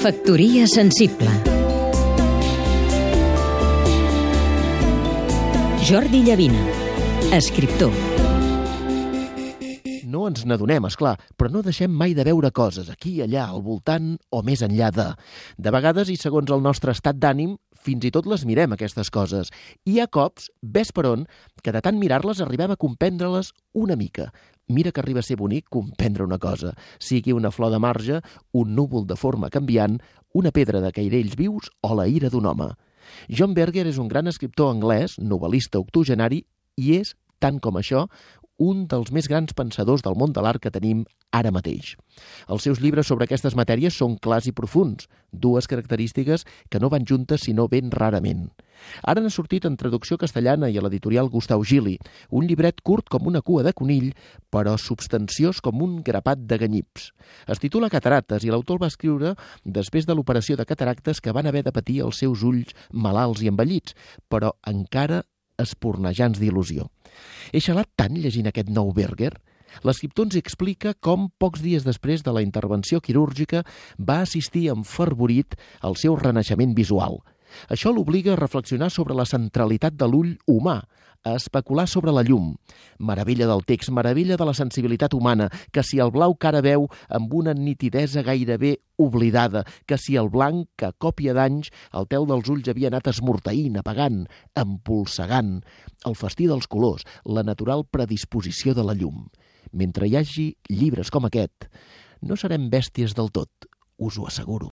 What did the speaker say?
Factoria sensible. Jordi Llavina, escriptor ens n'adonem, és clar, però no deixem mai de veure coses, aquí, allà, al voltant o més enllà de. De vegades, i segons el nostre estat d'ànim, fins i tot les mirem, aquestes coses. I hi ha cops, ves per on, que de tant mirar-les arribem a comprendre-les una mica. Mira que arriba a ser bonic comprendre una cosa, sigui una flor de marge, un núvol de forma canviant, una pedra de cairells vius o la ira d'un home. John Berger és un gran escriptor anglès, novel·lista octogenari, i és, tant com això, un dels més grans pensadors del món de l'art que tenim ara mateix. Els seus llibres sobre aquestes matèries són clars i profuns, dues característiques que no van juntes sinó ben rarament. Ara n'ha sortit en traducció castellana i a l'editorial Gustau Gili, un llibret curt com una cua de conill, però substanciós com un grapat de ganyips. Es titula Catarates i l'autor va escriure després de l'operació de cataractes que van haver de patir els seus ulls malalts i envellits, però encara espornejants d'il·lusió. He xalat tant llegint aquest nou Berger? L'escriptor ens explica com, pocs dies després de la intervenció quirúrgica, va assistir enfervorit al seu renaixement visual. Això l'obliga a reflexionar sobre la centralitat de l'ull humà, a especular sobre la llum. Meravella del text, meravella de la sensibilitat humana, que si el blau que ara veu amb una nitidesa gairebé oblidada, que si el blanc, que a còpia d'anys, el tel dels ulls havia anat esmorteint, apagant, empolsegant, el festí dels colors, la natural predisposició de la llum. Mentre hi hagi llibres com aquest, no serem bèsties del tot, us ho asseguro.